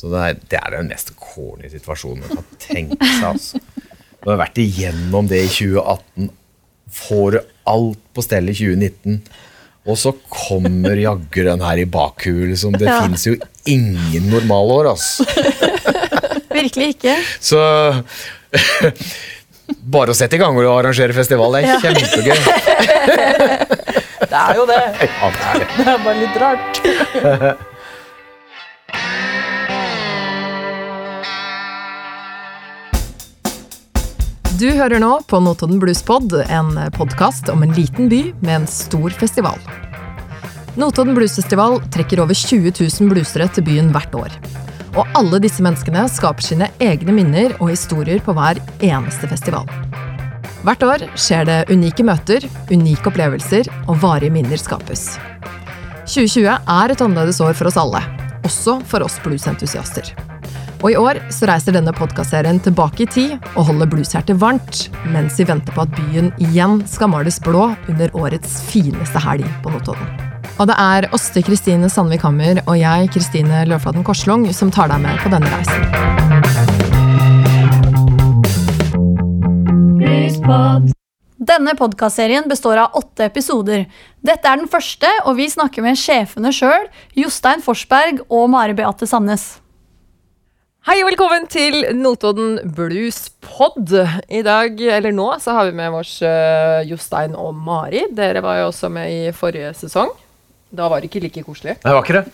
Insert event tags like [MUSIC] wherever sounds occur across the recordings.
Så det er, det er den mest corny situasjonen man kan tenke seg. Altså. Du har vært igjennom det i 2018, får alt på stell i 2019, og så kommer jaggu den her i bakhuet. Liksom. Det Ja. fins jo ingen normalår, altså. [LAUGHS] Virkelig ikke. Så [LAUGHS] bare å sette i gang og arrangere festival, det er Ja. kjempegøy. [LAUGHS] Det er jo det. Ja, det er det. Det er bare litt rart. Du hører nå på Notodden Bluespod, en podkast om en liten by med en stor festival. Notodden Bluesfestival trekker over 20 000 bluesere til byen hvert år. Og alle disse menneskene skaper sine egne minner og historier på hver eneste festival. Hvert år skjer det unike møter, unike opplevelser og varige minner skapes. 2020 er et annerledes år for oss alle, også for oss bluesentusiaster. Og i år så reiser denne podkastserien tilbake i tid og holder blueshjertet varmt, mens vi venter på at byen igjen skal males blå under årets fineste helg på Notodden. Og det er Åste Kristine Sandvik Hammer og jeg, Kristine Løvflaten Korslung, som tar deg med på denne reisen. Denne podkastserien består av åtte episoder. Dette er den første, og vi snakker med sjefene sjøl, Jostein Forsberg og Mari Beate Sandnes. Hei og velkommen til Notodden Blues Pod. I dag, eller nå, så har vi med oss uh, Jostein og Mari. Dere var jo også med i forrige sesong. Da var det ikke like koselig. Nei, var ikke det?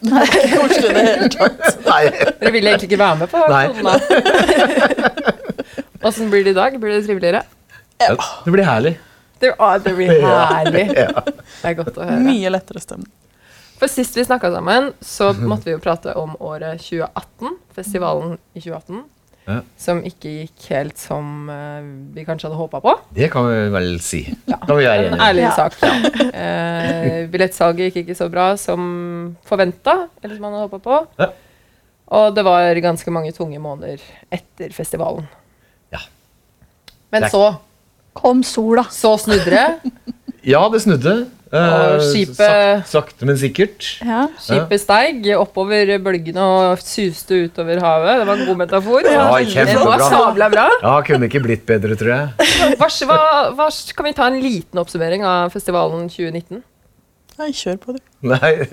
Koselig det hele tatt. [LAUGHS] Nei. Dere ville egentlig ikke være med på Notodden. Åssen [LAUGHS] blir det i dag? Blir det triveligere? Det blir herlig. Det, å, det blir [LAUGHS] herlig. Ja. Det er godt å høre. Mye lettere stemning. For sist vi snakka sammen, så [LAUGHS] måtte vi jo prate om året 2018. Festivalen i 2018. Ja. Som ikke gikk helt som uh, vi kanskje hadde håpa på. Det kan vi vel si. Ja, Kan vi være En enige ærlig Ja. sak. Eh, billettsalget gikk ikke så bra som forventa, eller som man hadde håpa på. Ja. Og det var ganske mange tunge måneder etter festivalen. Ja. Men så, Kom sola. så snudde det. [LAUGHS] Ja, det snudde. Og Eh, skipet- sak- Sakte, men sikkert. Ja. Skipet steig oppover bølgene og suste utover havet. Det var en god metafor. Ja, kjempebra. bra. Ja, kunne ikke blitt bedre, tror jeg. [LAUGHS] Hva, hva, hva, kan vi ta en liten oppsummering av festivalen 2019? Nei, kjør på, du. [LAUGHS] Nei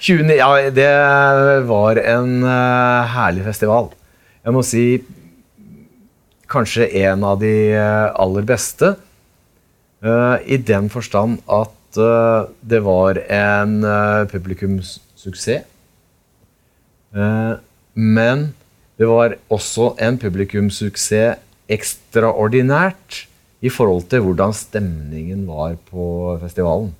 20, Ja, det var en uh, herlig festival. Jeg må si kanskje en av de eh, aller beste. Eh, I den forstand at eh, det var en uh, publikumssuksess. Eh, men det var også en publikumssuksess ekstraordinært i forhold til hvordan stemningen var på festivalen.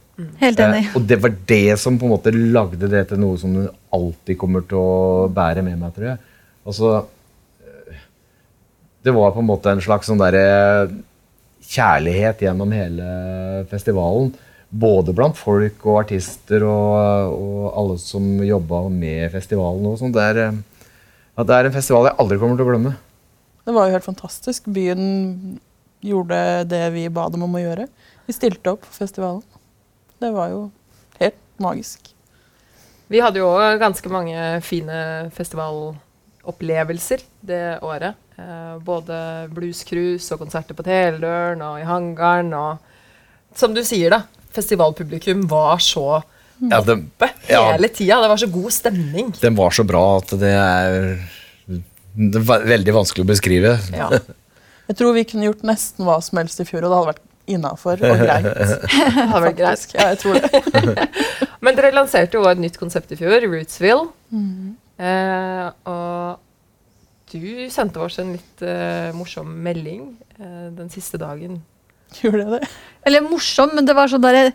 Helt enig. Eh, og det var det som på en måte lagde det til noe som du alltid kommer til å bære med meg, tror jeg. Altså, eh, det var på en måte en slags sånn derre kjærlighet gjennom hele festivalen. Både blant folk og artister og, og alle som jobba med festivalen. og sånt. Det er, eh, ja, det er en festival jeg aldri kommer til å glemme. Det var jo helt fantastisk. Byen gjorde det vi ba dem om å gjøre. Vi stilte opp på festivalen. Det var jo helt magisk. Vi hadde jo òg ganske mange fine festivalopplevelser det året. Eh, både bluescruise og konserter på Teledøren og i hangaren. Og som du sier, da. Festivalpublikum var så Ja, det, oppe Ja. hele tida. Det var så god stemning. den var så bra at det er, det er veldig vanskelig å beskrive. Ja. [LAUGHS] Jeg tror vi kunne gjort nesten hva som helst i fjor, og det hadde vært innafor og greit. [LAUGHS] Det hadde vært greit. Ja, jeg tror det. [LAUGHS] Men dere lanserte jo et nytt konsept i fjor, Rootsville. Mhm. Uh, og du sendte oss en litt uh, morsom melding uh, den siste dagen. Gjorde jeg det? Eller morsom, men det var sånn derre Det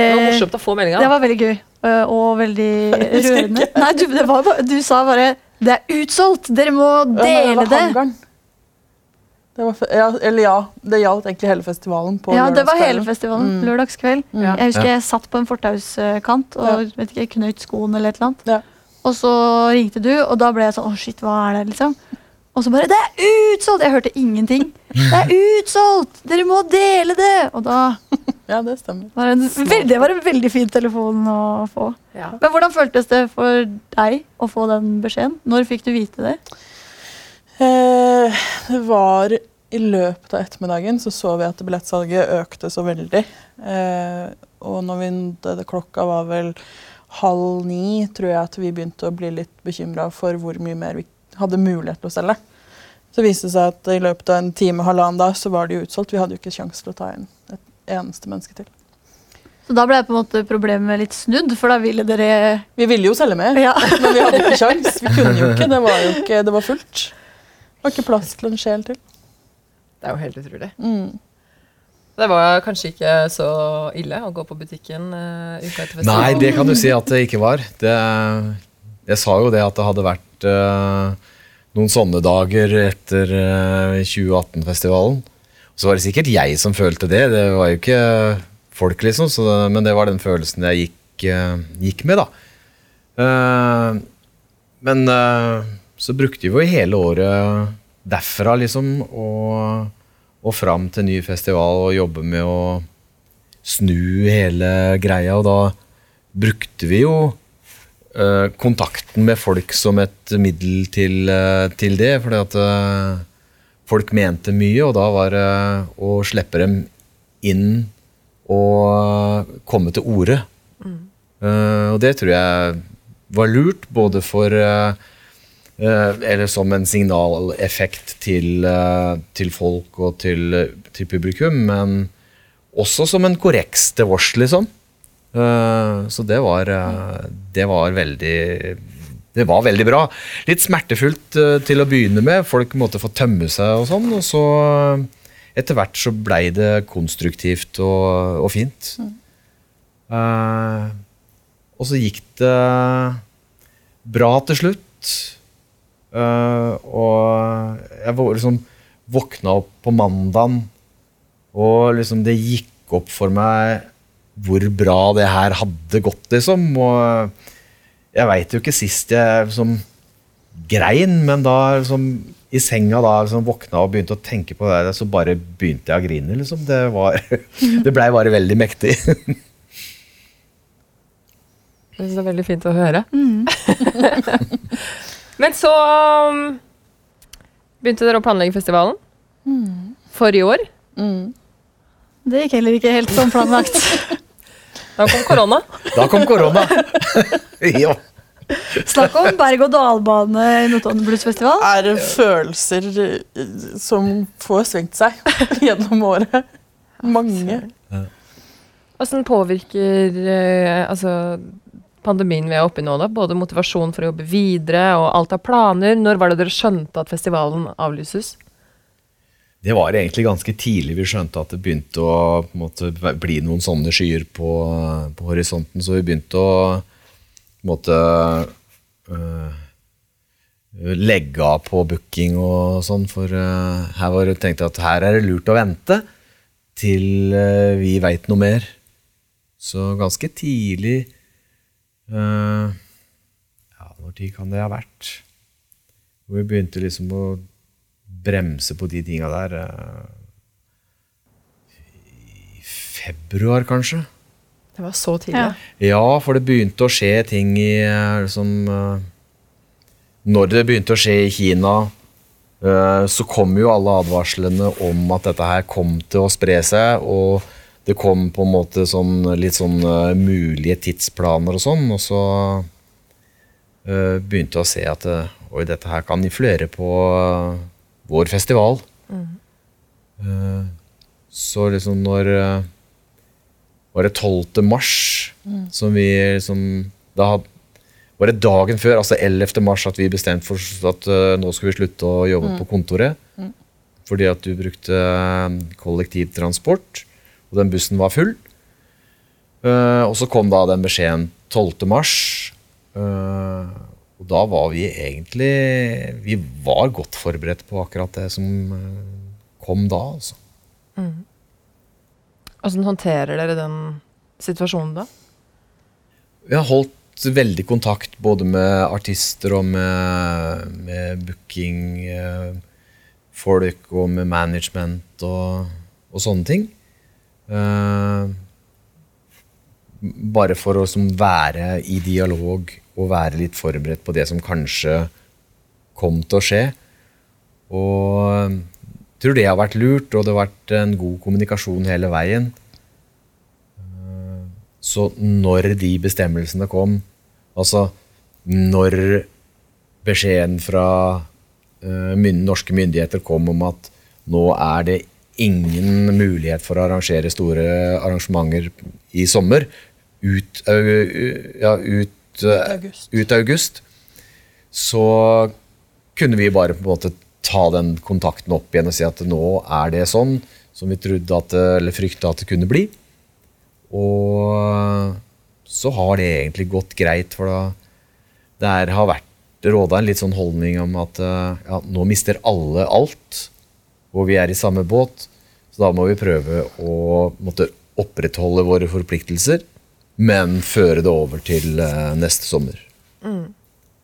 var eh, morsomt å få meldinga. Det var veldig gøy. eh, Og veldig [LAUGHS] rørende. Nei, du, det var bare, du sa bare 'Det er utsolgt! Dere må Ja, dele var det'. hangaren. Det var, ja, eller ja, det gjaldt egentlig hele festivalen. på Ja, det var hele festivalen. Mm. Lørdagskveld. Mm. Ja. Jeg husker jeg satt på en fortauskant og vet ikke, knøyt skoen eller et eller annet. Ja. Og så ringte du, og da ble jeg sånn Å, shit, hva er det, liksom? Og så bare Det er utsolgt! Jeg hørte ingenting. Det er utsolgt! Dere må dele det! Og da [LAUGHS] Ja, det stemmer. Det var en, det var en veldig fin telefon å få. Ja. Men hvordan føltes det for deg å få den beskjeden? Når fikk du vite det? Eh, det var i løpet av ettermiddagen så så vi at billettsalget økte så veldig. Eh, og når vi, det, det, klokka var vel halv ni, tror jeg at vi begynte å bli litt bekymra for hvor mye mer vi hadde mulighet til å selge. Så viste det seg at i løpet av en time halvannen da, så var det jo utsolgt. Vi hadde jo ikke sjanse til å ta inn et eneste menneske til. Så da ble på en måte problemet litt snudd, for da ville dere Vi ville jo selge mer, Ja. men vi hadde ikke sjans. [LAUGHS] Vi kunne jo ikke. Det var jo ikke, det var fullt. Det var ikke plass til en sjel til. Det er jo helt utrolig. Mm. Det var kanskje ikke så ille å gå på butikken uh, uka etter festivalen? Nei, det kan du si at det ikke var. Det, jeg sa jo det at det hadde vært eh, noen sånne dager etter eh, 2018-festivalen. Så var det sikkert jeg som følte det. Det var jo ikke folk, liksom. Så, men det var den følelsen jeg gikk, eh, gikk med, da. Eh, men eh, så brukte vi jo hele året derfra, liksom, og, og fram til ny festival og jobbe med å snu hele greia, og da brukte vi jo eh, kontakten med folk som et middel til, eh, til det, fordi at eh, folk mente mye, og da var det å slippe dem inn og komme til orde. Eh, og det tror jeg var lurt, både for eh, eh, Eller som en signaleffekt til, eh, til folk og til, til publikum, men også som en korreks til vårs, liksom. Eh, så det var, eh, det var veldig det var veldig bra. Litt smertefullt eh, til å begynne med. Folk måtte få tømme seg og sånn. Og så etter hvert så blei det konstruktivt og, og fint. Eh, og så gikk det bra til slutt. Uh, og jeg liksom våkna opp på mandagen, og liksom det gikk opp for meg hvor bra det her hadde gått, liksom. Og jeg veit jo ikke sist jeg liksom grein, men da liksom i senga da liksom våkna og begynte å tenke på det, så bare begynte jeg å grine, liksom. Det, var, [LAUGHS] det blei bare veldig mektig. [LAUGHS] Jeg syns det er veldig fint å høre. [LAUGHS] Men så um, begynte dere å planlegge festivalen. Mm. Forrige år. Mm. Det gikk heller ikke helt som planlagt. Da kom korona. Da kom korona. [LAUGHS] ja. Snakk om berg-og-dal-bane i Notodden Bluesfestival. er det følelser eh, som får svingt seg [LAUGHS] gjennom året. Mange. Hvordan påvirker eh, altså, pandemien vi er oppe i nå, da? Både motivasjon for å jobbe videre og alt av planer. Når var det dere skjønte at festivalen avlyses? Det var egentlig ganske tidlig vi skjønte at det begynte å måte, bli noen sånne skyer på, på horisonten, så vi begynte å måte øh, legge av på booking og sånn, for øh, her var det tenkt at her er det lurt å vente til øh, vi veit noe mer. Så ganske tidlig øh, Ja, når tid kan det ha vært? Hvor vi begynte liksom å bremse på de tinga der eh, i februar, kanskje. Det var så tidlig. Ja. Ja, for det begynte å skje ting i eh, liksom eh, Når det begynte å skje i Kina, eh, så kom jo alle advarslene om at dette her kom til å spre seg, og det kom på en måte sånn, litt sånn mulige tidsplaner og sånn, og så eh, begynte jeg å se at oi, dette her kan influere på vår festival. Mm. så liksom når eh, var det 12. mars som vi liksom Da var det dagen før, altså 11. mars, at vi bestemte for at eh, nå skulle vi slutte å jobbe på kontoret. Fordi at du brukte eh, kollektivtransport, og den bussen var full. Eh, og så kom da den beskjeden 12. mars. Og da var vi egentlig Vi var godt forberedt på akkurat det som eh, kom da, altså. Hvordan håndterer dere den situasjonen da? Vi har holdt veldig kontakt både med artister og med, med booking eh, og med management og, og sånne ting. Uh, bare for å som, være i dialog og være litt forberedt på det som kanskje kom til å skje. Og jeg tror det har vært lurt, og det har vært en god kommunikasjon hele veien. Eh, Så når de bestemmelsene kom, altså når beskjeden fra eh, norske myndigheter kom om at nå er det ingen mulighet for å arrangere store arrangementer i sommer ut, ja, ut, eh, August. ut august, så kunne vi bare på en måte ta den kontakten opp igjen og si at nå er det sånn som vi trodde at, eller frykta at det kunne bli. Og så har det egentlig gått greit, for da det er, har vært råda en litt sånn holdning om at eh, ja, nå mister alle alt, og vi er i samme båt, så da må vi prøve å måtte opprettholde våre forpliktelser, men føre det over til eh, neste sommer.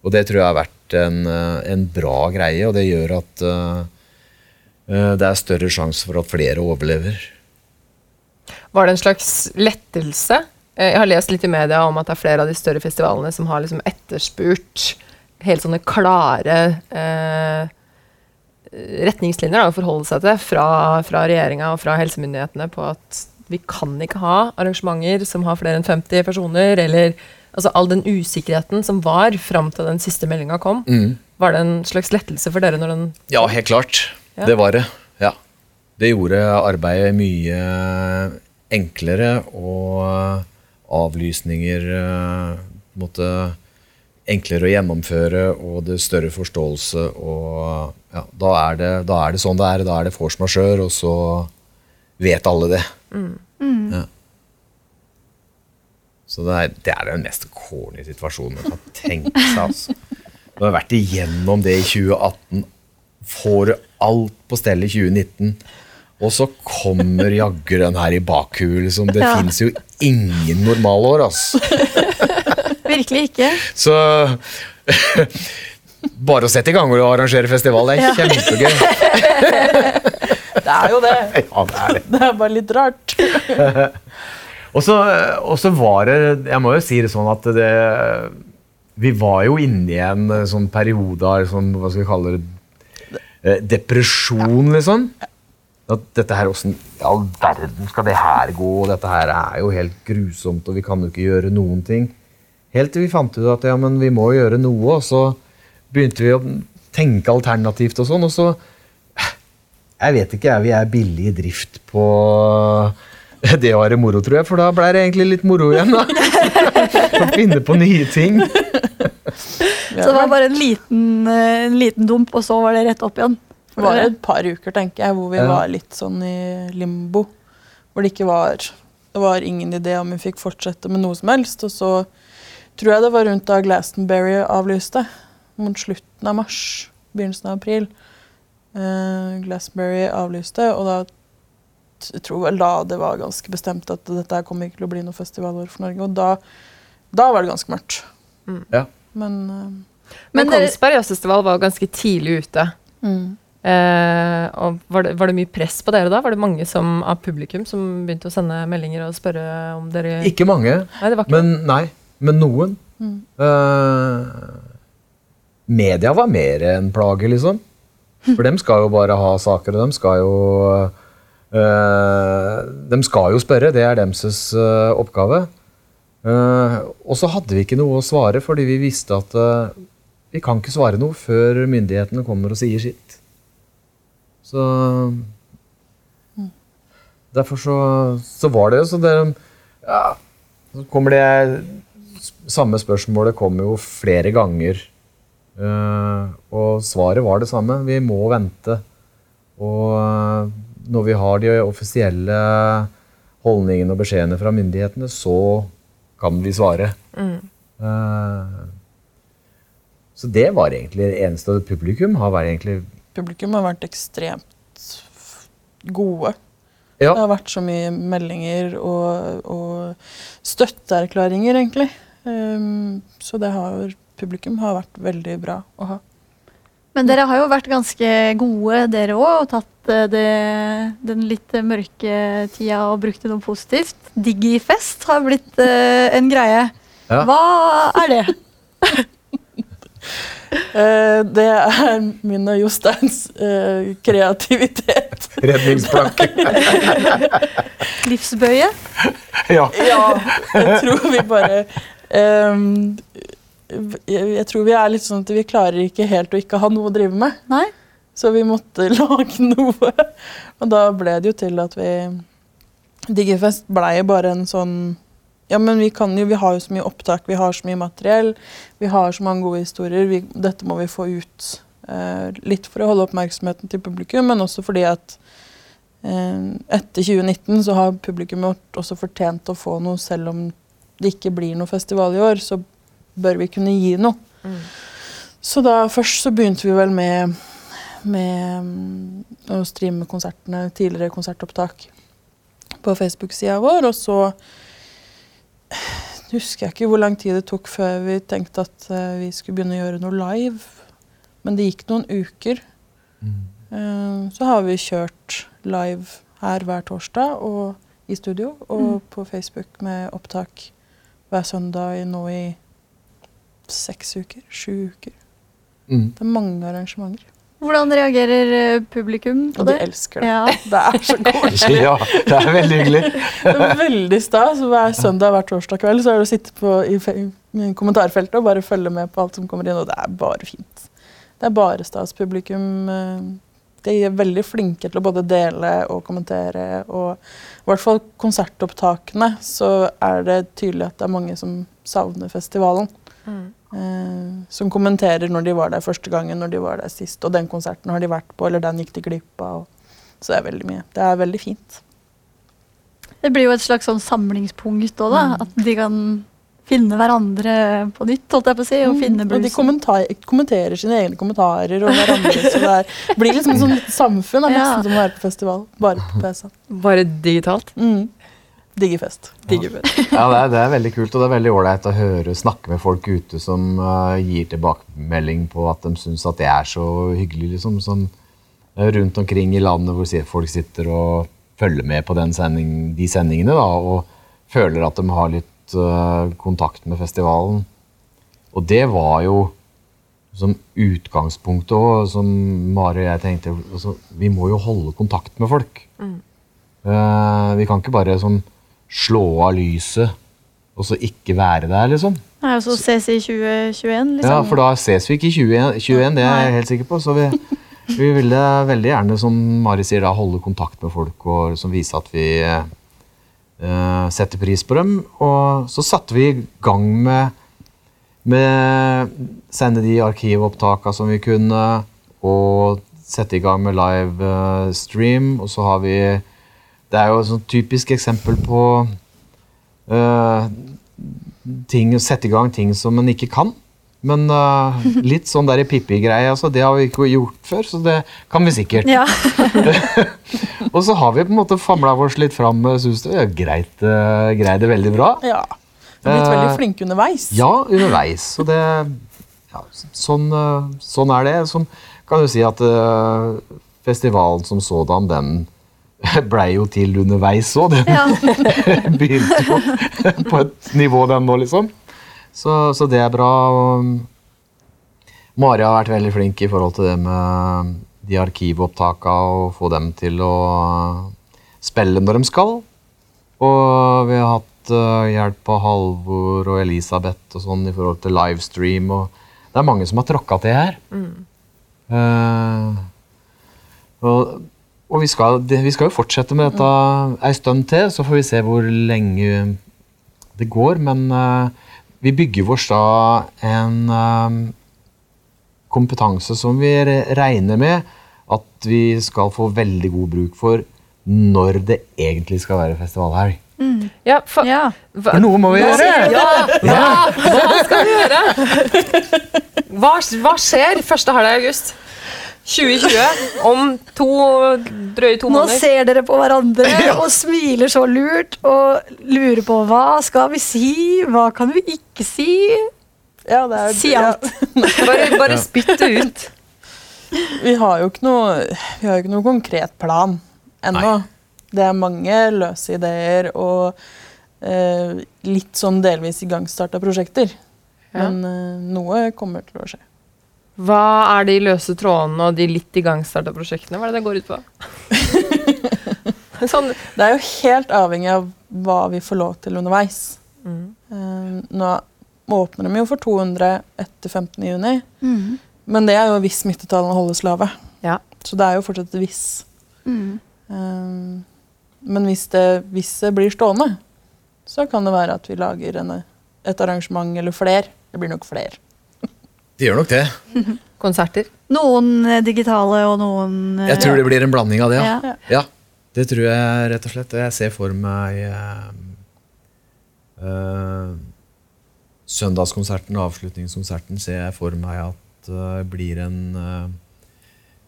Og det tror jeg har vært en, eh, en bra greie, og det gjør at uh, det er større sjanse for at flere overlever. Var det en slags lettelse? Jeg har lest litt i media om at det er flere av de større festivalene som har liksom etterspurt helt sånne klare uh, retningslinjer da, å forholde seg til fra, fra regjeringa og fra helsemyndighetene på at vi kan ikke ha arrangementer som har flere enn 50 personer, eller altså all den usikkerheten som var fram til den siste meldinga kom. Var det en slags lettelse for dere når den Ja, helt klart. Ja. Det var det. Ja. Det gjorde arbeidet mye enklere, og avlysninger eh, måte enklere å gjennomføre, og det større forståelse. Og ja, da er, det, da er det sånn det er. Da er det force majeure, og så vet alle det. Ja. Så det er, det er den mest corny situasjonen man kan tenke seg. Altså. Du har vært igjennom det i 2018, får alt på stell i 2019, og så kommer jaggu den her i bakhuet. Liksom. Det Ja. finnes jo ingen normalår, altså. [LAUGHS] Virkelig ikke. Så [LAUGHS] bare å sette i gang og arrangere festival, det er Ja. kjempegøy. [LAUGHS] Det er jo det. [LAUGHS] Ja, det er det. [LAUGHS] Det er bare litt rart. [LAUGHS] Og så, og så var det Jeg må jo si det sånn at det Vi var jo inne i en eh, sånn periode av sånn, hva skal vi kalle det eh, Depresjon, liksom. At dette her, Åssen i all verden skal det her gå? Dette her er jo helt grusomt, og vi kan jo ikke gjøre noen ting. Helt til vi fant ut at ja, men vi må gjøre noe, og så begynte vi å tenke alternativt og sånn, og så Jeg vet ikke, jeg. Vi er billig i drift på [LAUGHS] det å være moro, tror jeg, for da ble det egentlig litt moro igjen. da. [LAUGHS] Å finne på nye ting. [LAUGHS] Så det var bare en liten, eh, en liten dump, og så var det rett opp igjen. Det var et par uker tenker jeg, hvor vi var litt sånn i limbo. Hvor det ikke var Det var ingen idé om vi fikk fortsette med noe som helst. Og så tror jeg det var rundt da Glastonbury avlyste. Mot slutten av mars, begynnelsen av april. Eh, Glastonbury avlyste, og da jeg tror vel da det var ganske bestemt at dette kom kommer ikke til å bli noe festivalår for Norge. Og da, da var det ganske mørkt. Ja. Men Men, Men Kongsberg Jazzfestival var ganske tidlig ute. mm. Eh, og var det, var det mye press på dere da? Var det mange som, av publikum som begynte å sende meldinger og spørre om dere Ikke mange, Nei, det var ikke men nei. Men noen. Mm. Eh, media var mer enn plage, liksom. For dem skal jo bare ha saker, og dem skal jo eh, dem skal jo spørre, det er deres eh, oppgave. Uh, og så hadde vi ikke noe å svare, fordi vi visste at uh, vi kan ikke svare noe før myndighetene kommer og sier sitt. Så Derfor så, så var det så det ja, Så kommer det Samme spørsmålet kommer jo flere ganger. Eh, og svaret var det samme. Vi må vente. Og eh, når vi har de offisielle holdningene og beskjedene fra myndighetene, så kan vi svare. Mm. så det var egentlig det eneste. Publikum har vært egentlig publikum har vært ekstremt gode. Ja. Det har vært så mye meldinger og, og støtteerklæringer, egentlig. Um, så det har, publikum har vært veldig bra å ha. Men dere har jo vært ganske gode, dere òg, og tatt eh, det, den litt mørke tida og brukt det noe positivt. Digifest har blitt uh, en greie. Ja. Hva er det? uh, [LAUGHS] det er min og Josteins uh, kreativitet. [LAUGHS] Redningsplanke. [LAUGHS] Livsbøye? ja. Ja, jeg tror vi bare ehm, jeg, tror vi er litt sånn at vi klarer ikke helt å ikke ha noe å drive med. Nei? Så vi måtte [LAUGHS] lage noe. Og da ble det jo til at vi Digifest blei bare en sånn Ja, men vi kan jo, vi har jo så mye opptak, vi har så mye materiell, vi har så mange gode historier. Vi, dette må vi få ut. Eh, litt for å holde oppmerksomheten til publikum, men også fordi at eh, etter 2019 så har publikum vårt også fortjent å få noe, selv om det ikke blir noe festival i år, så bør vi kunne gi noe. Så da først så begynte vi vel med, med mm, å streame konsertene, tidligere konsertopptak på Facebook-sida vår, og så [SIGHS] husker jeg ikke hvor lang tid det tok før vi tenkte at eh, vi skulle begynne å gjøre noe live. Men det gikk noen uker. Mm. så har vi kjørt live her hver torsdag og i studio og på Facebook med opptak hver søndag nå i seks uker. Sju uker. Mm. Det er mange arrangementer. Hvordan reagerer eh, publikum på Og de elsker det. Ja. [LAUGHS] Det er så koselig. [LAUGHS] ja, det er veldig hyggelig. [LAUGHS] Det er veldig stas. Hver søndag hver torsdag kveld så er det å sitte på, i, i kommentarfeltet og bare følge med på alt som kommer inn, og det er bare fint. Det er bare stas. Publikum eh, de er veldig flinke til å både dele og kommentere. Og i hvert fall konsertopptakene så er det tydelig at det er mange som savner festivalen. Eh, som kommenterer når de var der første gangen, når de var der sist. Og den konserten har de vært på, eller den gikk de glipp av. Så det er veldig mye. Det er veldig fint. Det blir jo et slags sånn samlingspunkt òg, da. Mm. At de kan finne hverandre på nytt, holdt jeg på å si, og finne blusen. og de bluesen. kommentar kommenterer sine egne kommentarer og hverandre. så det er, blir liksom [LAUGHS] sånn samfunn. Det er Ja. nesten som å være på festival, bare på PC. Bare digitalt. Mm. Diggefest. Ja, det er, det er veldig kult, og det er veldig ålreit å høre snakke med folk ute som uh, gir tilbakemelding på at de syns at det er så hyggelig, liksom. Sånn, eh, rundt omkring i landet hvor folk sitter og følger med på den sending, de sendingene, da, og føler at de har litt uh, kontakt med festivalen. Og det var jo som utgangspunktet òg, som Mari og jeg tenkte altså, Vi må jo holde kontakt med folk. Eh, vi kan ikke bare sånn slå av lyset og så ikke være der, liksom. Nei, og så ses i 2021, liksom. Ja, For da ses vi ikke i 2021, det er jeg helt sikker på. Så vi, vi ville veldig gjerne, som Mari sier, da, holde kontakt med folk og liksom vise at vi uh, setter pris på dem. Og så satte vi i gang med med sende de arkivopptakene som vi kunne, og sette i gang med live eh, stream. Og så har vi Det er jo et typisk eksempel på uh, ting, sette i gang ting som en ikke kan. Men uh, litt sånn der Pippi-greie, altså, det har vi ikke gjort før, så det kan vi sikkert. Ja. [LAUGHS] Og så har vi på en måte famla oss litt fram. Syns det er greit, uh, det veldig bra. Ja. Har blitt Eh, veldig flinke underveis. Ja, underveis. Og det ja, sånn, eh, sånn er det. Sånn kan du si at eh, festivalen som sådan, den [LAUGHS] blei jo til underveis òg. Den ja. [LAUGHS] begynte jo [LAUGHS] på et nivå, den nå, liksom. Så, så det er bra. Mari har vært veldig flink i forhold til det med de arkivopptaka og få dem til å spille når de skal. Og vi har hatt eh, hjelp av Halvor og Elisabeth og sånn i forhold til livestream. Og det er mange som har tråkka til her. Eh, og og vi, skal, vi skal jo fortsette med dette ei stund til, så får vi se hvor lenge det går. Men uh, vi bygger vår da en uh, kompetanse som vi regner med at vi skal få veldig god bruk for når det egentlig skal være festivalhelg. Ja, for, ja. hva, For noe må vi gjøre! ja, ja, hva skal vi gjøre? Hva, hva skjer første halvdel av august 2020? Om to, drøye to måneder. Nå ser dere på hverandre [LAUGHS] og smiler så lurt og lurer på hva skal vi si, hva kan vi ikke si? Ja, det er, Si alt. Ja. [LAUGHS] Bare, bare spytt det ut. [LAUGHS] Vi har jo ikke noe, vi har jo ikke noe konkret plan ennå. Det er mange løse ideer og eh, litt sånn delvis igangstarta prosjekter. Ja. Men eh, noe kommer til å skje. Hva er de løse trådene og de litt igangstarta prosjektene? Hva er det det går ut på? [LAUGHS] sånn, Det er jo helt avhengig av hva vi får lov til underveis. mm. Eh, nå åpner de jo for 200 etter 15. juni, Mm. men det er jo hvis smittetallene holdes lave. Ja. Så det er jo fortsatt et hvis. Mm. Eh, men hvis det, hvis det blir stående, så kan det være at vi lager en, et arrangement eller flere. Det blir nok fler. Det gjør nok det. [LAUGHS] Konserter. Noen eh, digitale og noen eh, Jeg tror det blir en blanding av det. Ja. ja. Ja, det tror jeg rett og slett. Jeg ser for meg uh, uh, Søndagskonserten og avslutningskonserten ser jeg for meg at det blir en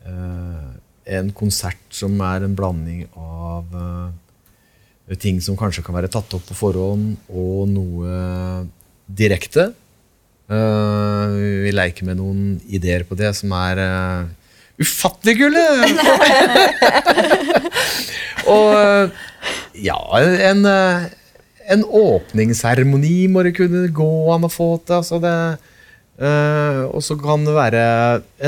En konsert som er en blanding av ting som kanskje kan være tatt opp på forhånd, og noe direkte. Eh, vi leker med noen ideer på det som er uh, ufattelig gulle! [LAUGHS] Og ja, en, eh, en åpningsseremoni må det kunne gå an å få til. Altså det, uh, og så kan det være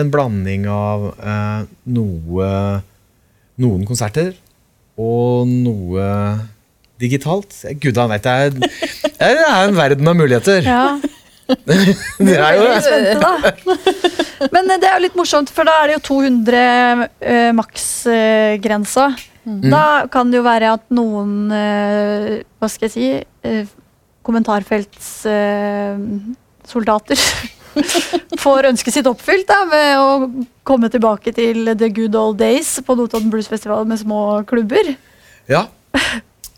en blanding av eh, noe Noen konserter og noe digitalt. Gud han vet, det er, det er en verden av muligheter. Ja. Det er jo det. Men eh, det er jo litt morsomt, for da er det jo 200 uh, maksgrensa. Da kan det jo være at noen uh, Hva skal jeg si uh, Kommentarfeltssoldater [LAUGHS] får ønsket sitt oppfylt da, med å komme tilbake til the good old days på Notodden Blues Festival med små klubber. Ja.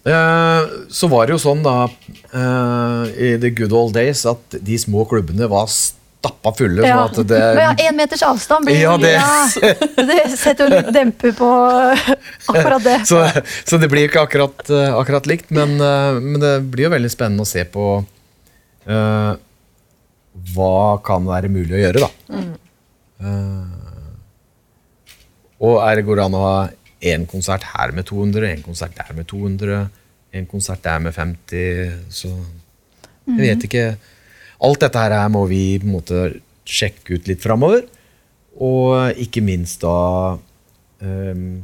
Eh, så var det jo sånn da eh, i the good old days at de små klubbene var stappa fulle. Ja. Sånn det, [LAUGHS] ja, en meters avstand blir Ja, det- ja, [LAUGHS] det setter jo litt demper på [LAUGHS] akkurat det. så, så det blir ikke akkurat, eh, akkurat likt, men, men det blir jo veldig spennende å se på uh, hva kan være mulig å gjøre, da. Eh, og er det går det an å ha én konsert her med 200, én konsert der med 200, én konsert der med 50, så Jeg vet ikke. Alt dette her må vi på en måte sjekke ut litt framover. Og ikke minst da ehm,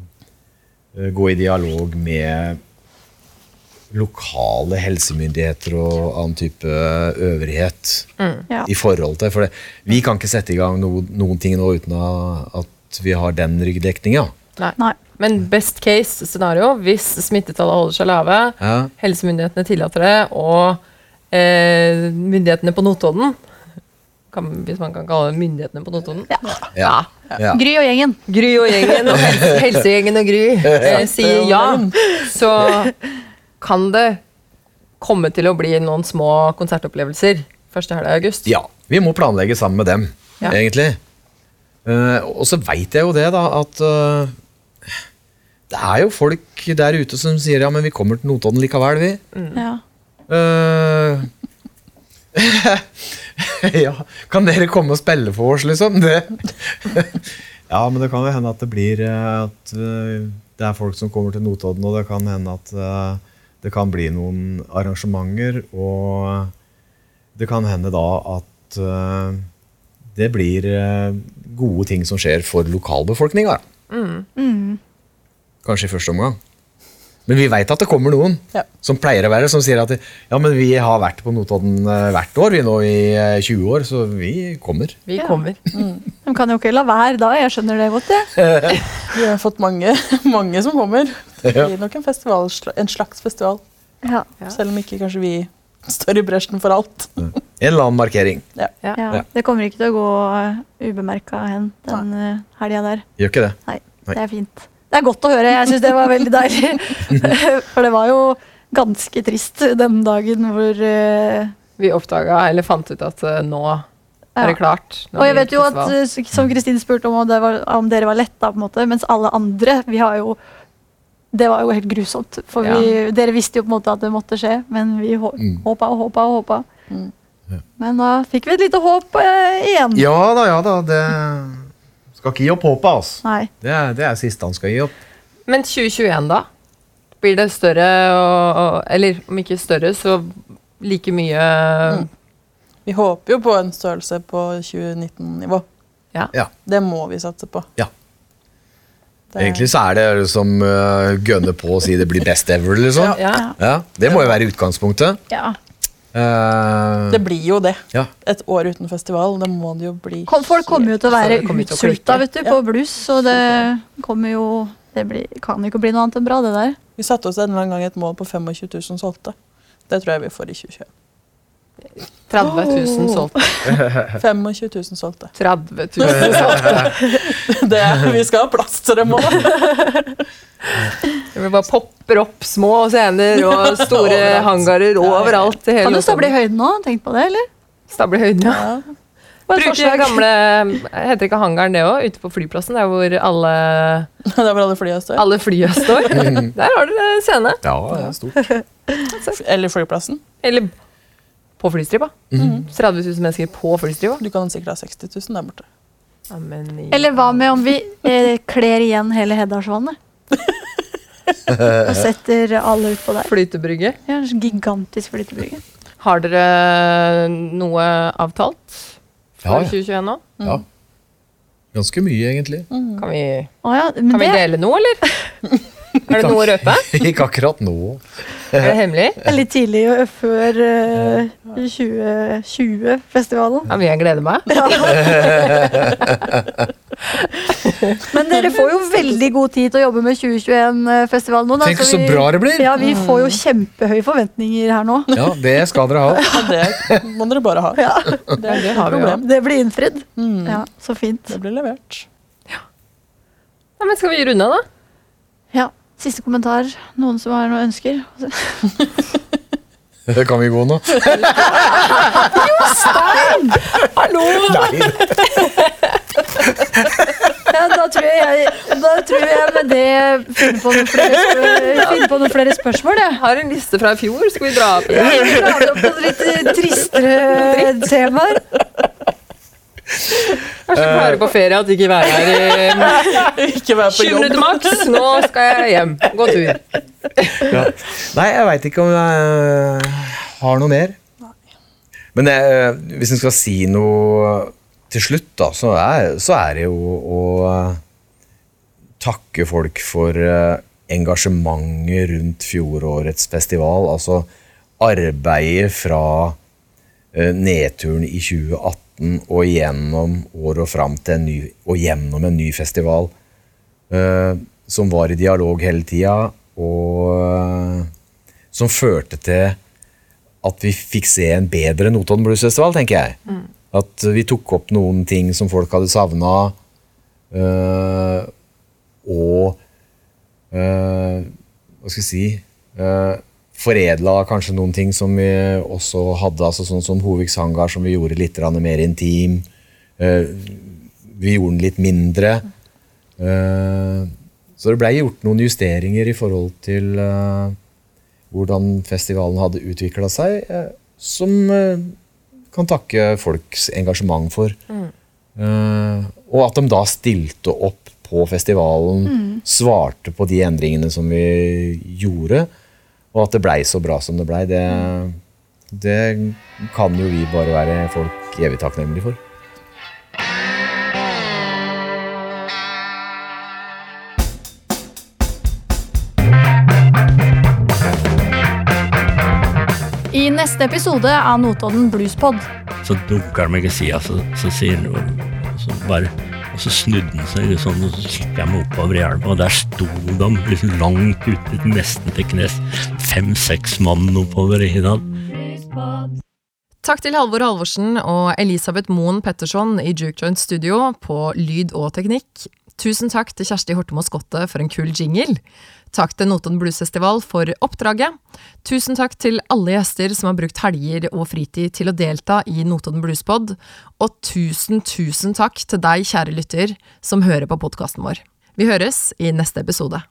eh, gå i dialog med lokale helsemyndigheter og annen type øvrighet Ja. i forhold til. For det, vi kan ikke sette i gang no, noen ting nå uten at vi har den ryggdekninga. Nei. Nei. Men best case scenario, hvis smittetallet holder seg lave, Ja. helsemyndighetene tillater det, og eh, myndighetene på Notodden kan, Hvis man kan kalle det myndighetene på Notodden? Ja. Ja. Ja. Gry og gjengen. Gry og gjengen, og helse, [LAUGHS] helsegjengen og Gry eh, sier ja, så kan det komme til å bli noen små konsertopplevelser første helg i august. Ja, vi må planlegge sammen med dem, Ja. egentlig. Eh, og så veit jeg jo det, da, at eh, det er jo folk der ute som sier ja, men vi kommer til Notodden likevel, vi. Ja. Uh, [LAUGHS] ja, kan dere komme og spille for oss, liksom? Det. [LAUGHS] ja, men det kan jo hende at det blir eh, at eh, det er folk som kommer til Notodden, og det kan hende at det kan bli noen arrangementer, og det kan hende da at det blir gode ting som skjer for lokalbefolkninga. Mm. Kanskje i første omgang. Men vi veit at det kommer noen Ja. som pleier å være som sier at ja, men vi har vært på Notodden eh, hvert år vi nå i eh, 20 år, så vi kommer. Vi Ja. kommer. [LAUGHS] De kan jo ikke la være da, jeg skjønner det godt. Jeg. [LAUGHS] Vi har fått mange, [LAUGHS] mange som kommer. Det blir nok en, festival, en slags festival. Ja. Ja. Selv om ikke kanskje vi står i bresjen for alt. En eller annen markering. Ja. Ja. Ja. Det kommer ikke til å gå ubemerka hen den helga der. Gjør ikke det? Nei, Nei. det er fint. Det er godt å høre. Jeg syns det var veldig deilig. [LAUGHS] For det var jo ganske trist den dagen hvor uh, Vi oppdaga, eller fant ut at uh, nå er det klart. Og jeg vet jo at, eh, som Kristine spurte om, om, det var, om dere var letta, på en måte, mens alle andre vi har jo Det var jo helt grusomt. For vi, dere visste jo på en måte at det måtte skje, men vi hå- Mm. håpa og håpa og håpa. Mm. Men da fikk vi et lite håp eh, igjen. Ja da, ja da. Det Skal ikke gi opp håpet, altså. Nei. Det er, det er siste han skal gi opp. Men 2021, da? Blir det større og, og Eller om ikke større, så like mye Vi håper jo på en størrelse på 2019-nivå. Ja. Ja. Det må vi satse på. Ja. Det- Egentlig så er det som uh, gønner på å si det blir best ever, liksom. Ja. Ja. Ja, Det må jo være utgangspunktet. Ja. Eh, Det blir jo det. ja. Et år uten festival, det må det jo bli. Kom, folk kommer jo til å være utsulta vet du, på blues, så det kommer jo Det blir, kan jo ikke bli noe annet enn bra, det der. Vi satte oss en gang et mål på 25 000 solgte. Det tror jeg vi får i 2021. 30 000 solgte. [LAUGHS] 25 000 solgte. 30 000 solgte. [LAUGHS] Det vi skal ha plass til dem òg. Det bare popper opp små scener og store [LAUGHS] Overalt. hangarer overalt. hele Kan du stable i høyden nå? Tenk på det, eller? Stable i høyden, ja. Bruker gamle Heter ikke hangaren det òg? Ute på flyplassen, der hvor alle, Det er hvor alle flya står. alle flya står. Der har dere scene. ja, det er stort. Eller flyplassen. Eller på flystripa. 30 000 mennesker på flystripa. Du kan sikkert ha 60 000 der borte. Ja, Eller hva med om vi eh, kler igjen hele Heddalsvannet? [LAUGHS] Og setter alle utpå der. Flytebrygge. Ja, en gigantisk flytebrygge. Har dere noe avtalt Ja, for ja. 2021 nå? ja. Ganske mye, egentlig. Kan vi, oh, ja, men kan vi dele noe, eller? [LAUGHS] Er det noe å røpe? [LAUGHS] Ikke akkurat nå. Er det hemmelig? er litt tidlig eh, før uh, 2020-festivalen. Ja, men jeg gleder meg. [LAUGHS] Men dere får jo veldig god tid til å jobbe med 2021-festivalen nå. da, Tenk så så vi- bra det blir! Ja, vi får jo kjempehøye forventninger her nå. Ja, det skal dere ha. [LAUGHS] Ja, det må dere bare ha. Ja, Det det, har vi jo. Det blir innfridd. Mm. Ja, så fint. Det blir levert. Ja, men skal vi runde av, da? Siste kommentar. Noen som har noen ønsker? Det [LAUGHS] Kan vi gå nå? Hallo! Nei. Ja, da tror jeg, da tror jeg med det finner på noen flere, finner på noen flere spørsmål. Jeg. Har en liste fra i fjor. Skal vi dra opp Ja, igjen? vi drar opp noen litt eh, tristere temaer. Jeg er så klare på ferie at ikke være her i Ikke være på 20 minutter maks. Nå skal jeg hjem. Gå tur. Ja. Nei, jeg veit ikke om jeg har noe mer. Men jeg, hvis en skal si noe til slutt, da, så er, så er det jo å eh, takke folk for eh, engasjementet rundt fjorårets festival. Altså arbeidet fra eh, nedturen i 2018 og gjennom året og fram til en ny, og gjennom en ny festival. eh, som var i dialog hele tida, og eh, som førte til at vi fikk se en bedre Notodden Blues Festival, tenker jeg. At vi tok opp noen ting som folk hadde savna, og eh, Hva skal jeg si uh, Foredla kanskje noen ting som vi også hadde, altså sånn som Hoviks hangar, som vi gjorde litt mer intim. Eh, vi gjorde den litt mindre. Eh, så det blei gjort noen justeringer i forhold til eh, hvordan festivalen hadde utvikla seg, som kan takke folks engasjement for. Mm. og at de da stilte opp på festivalen, svarte på de endringene som vi gjorde, og at det blei så bra som det blei, det, det kan jo vi bare være folk evig takknemlige for. I neste episode av Notodden Bluespod. Så dunker han meg i sida, så, så sier han bare Og så snudde han seg sånn, og så kikket jeg meg oppover i elva, og der sto de liksom langt ute, nesten til knes. Fem-seks mann oppover i hinnen. Takk til Halvor Halvorsen og Elisabeth Moen Petterson i Juke Joint Studio på lyd og teknikk. Tusen takk til Kjersti Hortemo Skotte for en kul jingle. Takk til Notodden Blues Festival for oppdraget. Tusen takk til alle gjester som har brukt helger og fritid til å delta i Notodden Bluespod. Og tusen, tusen takk til deg, kjære lytter, som hører på podkasten vår. Vi høres i neste episode.